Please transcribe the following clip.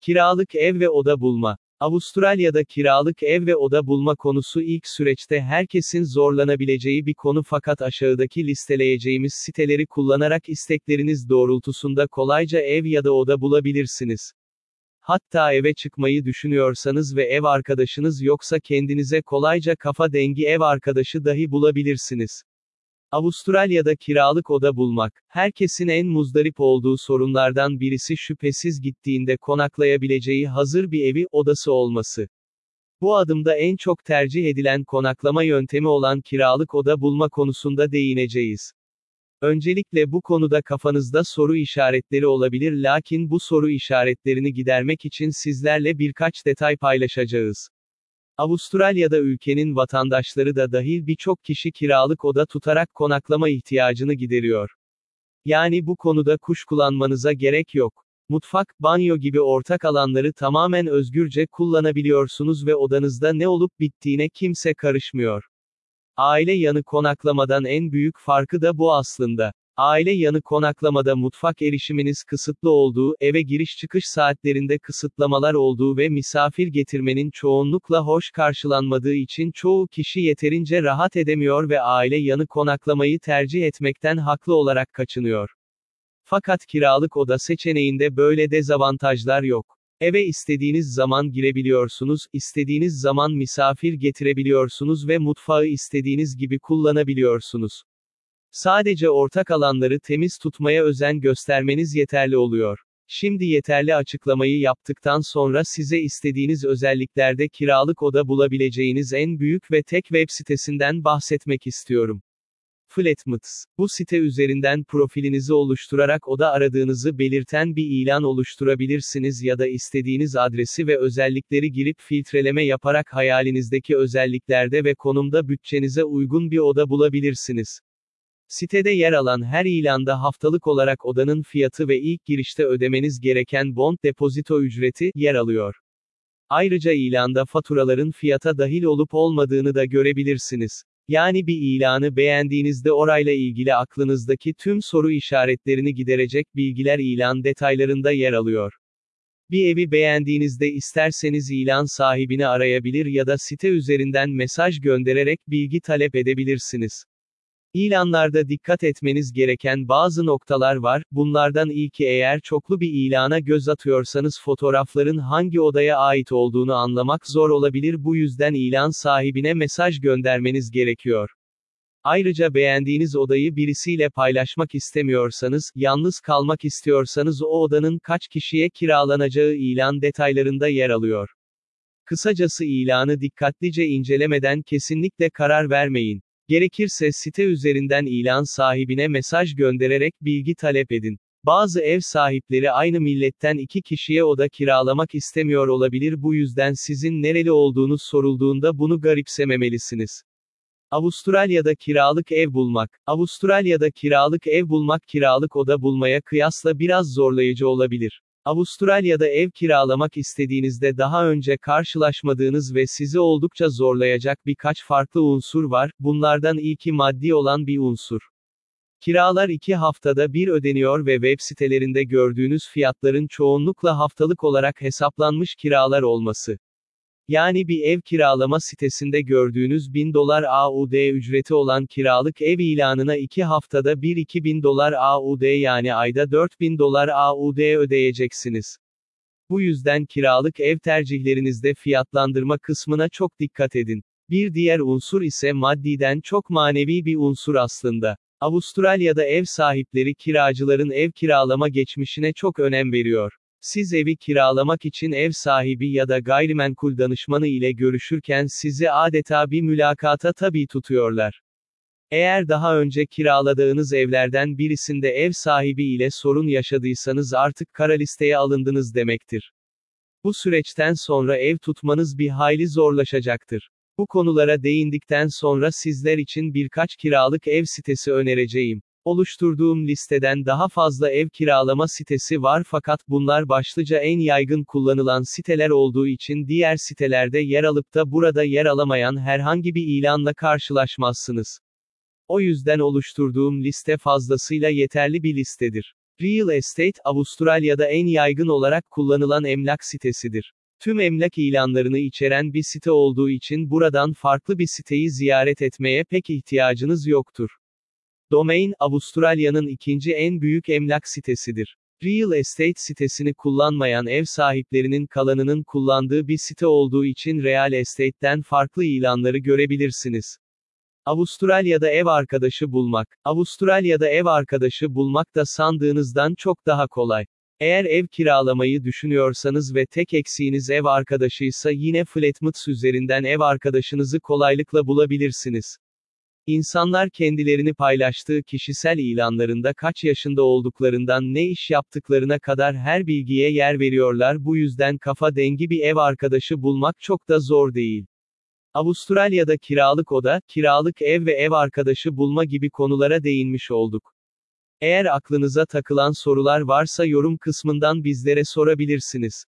Kiralık ev ve oda bulma. Avustralya'da kiralık ev ve oda bulma konusu ilk süreçte herkesin zorlanabileceği bir konu fakat aşağıdaki listeleyeceğimiz siteleri kullanarak istekleriniz doğrultusunda kolayca ev ya da oda bulabilirsiniz. Hatta eve çıkmayı düşünüyorsanız ve ev arkadaşınız yoksa kendinize kolayca kafa dengi ev arkadaşı dahi bulabilirsiniz. Avustralya'da kiralık oda bulmak, herkesin en muzdarip olduğu sorunlardan birisi şüphesiz gittiğinde konaklayabileceği hazır bir evi, odası olması. Bu adımda en çok tercih edilen konaklama yöntemi olan kiralık oda bulma konusunda değineceğiz. Öncelikle bu konuda kafanızda soru işaretleri olabilir lakin bu soru işaretlerini gidermek için sizlerle birkaç detay paylaşacağız. Avustralya'da ülkenin vatandaşları da dahil birçok kişi kiralık oda tutarak konaklama ihtiyacını gideriyor. Yani bu konuda kuşkulanmanıza gerek yok. Mutfak, banyo gibi ortak alanları tamamen özgürce kullanabiliyorsunuz ve odanızda ne olup bittiğine kimse karışmıyor. Aile yanı konaklamadan en büyük farkı da bu aslında. Aile yanı konaklamada mutfak erişiminiz kısıtlı olduğu, eve giriş çıkış saatlerinde kısıtlamalar olduğu ve misafir getirmenin çoğunlukla hoş karşılanmadığı için çoğu kişi yeterince rahat edemiyor ve aile yanı konaklamayı tercih etmekten haklı olarak kaçınıyor. Fakat kiralık oda seçeneğinde böyle dezavantajlar yok. Eve istediğiniz zaman girebiliyorsunuz, istediğiniz zaman misafir getirebiliyorsunuz ve mutfağı istediğiniz gibi kullanabiliyorsunuz. Sadece ortak alanları temiz tutmaya özen göstermeniz yeterli oluyor. Şimdi yeterli açıklamayı yaptıktan sonra size istediğiniz özelliklerde kiralık oda bulabileceğiniz en büyük ve tek web sitesinden bahsetmek istiyorum. Flatmates. Bu site üzerinden profilinizi oluşturarak oda aradığınızı belirten bir ilan oluşturabilirsiniz ya da istediğiniz adresi ve özellikleri girip filtreleme yaparak hayalinizdeki özelliklerde ve konumda bütçenize uygun bir oda bulabilirsiniz. Sitede yer alan her ilanda haftalık olarak odanın fiyatı ve ilk girişte ödemeniz gereken bond depozito ücreti yer alıyor. Ayrıca ilanda faturaların fiyata dahil olup olmadığını da görebilirsiniz. Yani bir ilanı beğendiğinizde orayla ilgili aklınızdaki tüm soru işaretlerini giderecek bilgiler ilan detaylarında yer alıyor. Bir evi beğendiğinizde isterseniz ilan sahibini arayabilir ya da site üzerinden mesaj göndererek bilgi talep edebilirsiniz. İlanlarda dikkat etmeniz gereken bazı noktalar var, bunlardan ilki eğer çoklu bir ilana göz atıyorsanız fotoğrafların hangi odaya ait olduğunu anlamak zor olabilir bu yüzden ilan sahibine mesaj göndermeniz gerekiyor. Ayrıca beğendiğiniz odayı birisiyle paylaşmak istemiyorsanız, yalnız kalmak istiyorsanız o odanın kaç kişiye kiralanacağı ilan detaylarında yer alıyor. Kısacası ilanı dikkatlice incelemeden kesinlikle karar vermeyin. Gerekirse site üzerinden ilan sahibine mesaj göndererek bilgi talep edin. Bazı ev sahipleri aynı milletten iki kişiye oda kiralamak istemiyor olabilir bu yüzden sizin nereli olduğunuz sorulduğunda bunu garipsememelisiniz. Avustralya'da kiralık ev bulmak. Avustralya'da kiralık ev bulmak kiralık oda bulmaya kıyasla biraz zorlayıcı olabilir. Avustralya'da ev kiralamak istediğinizde daha önce karşılaşmadığınız ve sizi oldukça zorlayacak birkaç farklı unsur var, bunlardan ilki maddi olan bir unsur. Kiralar iki haftada bir ödeniyor ve web sitelerinde gördüğünüz fiyatların çoğunlukla haftalık olarak hesaplanmış kiralar olması. Yani bir ev kiralama sitesinde gördüğünüz 1000 dolar AUD ücreti olan kiralık ev ilanına 2 haftada bir 2000 dolar AUD yani ayda 4000 dolar AUD ödeyeceksiniz. Bu yüzden kiralık ev tercihlerinizde fiyatlandırma kısmına çok dikkat edin. Bir diğer unsur ise maddiden çok manevi bir unsur aslında. Avustralya'da ev sahipleri kiracıların ev kiralama geçmişine çok önem veriyor. Siz evi kiralamak için ev sahibi ya da gayrimenkul danışmanı ile görüşürken sizi adeta bir mülakata tabi tutuyorlar. Eğer daha önce kiraladığınız evlerden birisinde ev sahibi ile sorun yaşadıysanız artık kara listeye alındınız demektir. Bu süreçten sonra ev tutmanız bir hayli zorlaşacaktır. Bu konulara değindikten sonra sizler için birkaç kiralık ev sitesi önereceğim. Oluşturduğum listeden daha fazla ev kiralama sitesi var fakat bunlar başlıca en yaygın kullanılan siteler olduğu için diğer sitelerde yer alıp da burada yer alamayan herhangi bir ilanla karşılaşmazsınız. O yüzden oluşturduğum liste fazlasıyla yeterli bir listedir. Real Estate, Avustralya'da en yaygın olarak kullanılan emlak sitesidir. Tüm emlak ilanlarını içeren bir site olduğu için buradan farklı bir siteyi ziyaret etmeye pek ihtiyacınız yoktur. Domain, Avustralya'nın ikinci en büyük emlak sitesidir. Real Estate sitesini kullanmayan ev sahiplerinin kalanının kullandığı bir site olduğu için Real Estate'den farklı ilanları görebilirsiniz. Avustralya'da ev arkadaşı bulmak. Avustralya'da ev arkadaşı bulmak da sandığınızdan çok daha kolay. Eğer ev kiralamayı düşünüyorsanız ve tek eksiğiniz ev arkadaşıysa yine Flatmates üzerinden ev arkadaşınızı kolaylıkla bulabilirsiniz. İnsanlar kendilerini paylaştığı kişisel ilanlarında kaç yaşında olduklarından ne iş yaptıklarına kadar her bilgiye yer veriyorlar bu yüzden kafa dengi bir ev arkadaşı bulmak çok da zor değil. Avustralya'da kiralık oda, kiralık ev ve ev arkadaşı bulma gibi konulara değinmiş olduk. Eğer aklınıza takılan sorular varsa yorum kısmından bizlere sorabilirsiniz.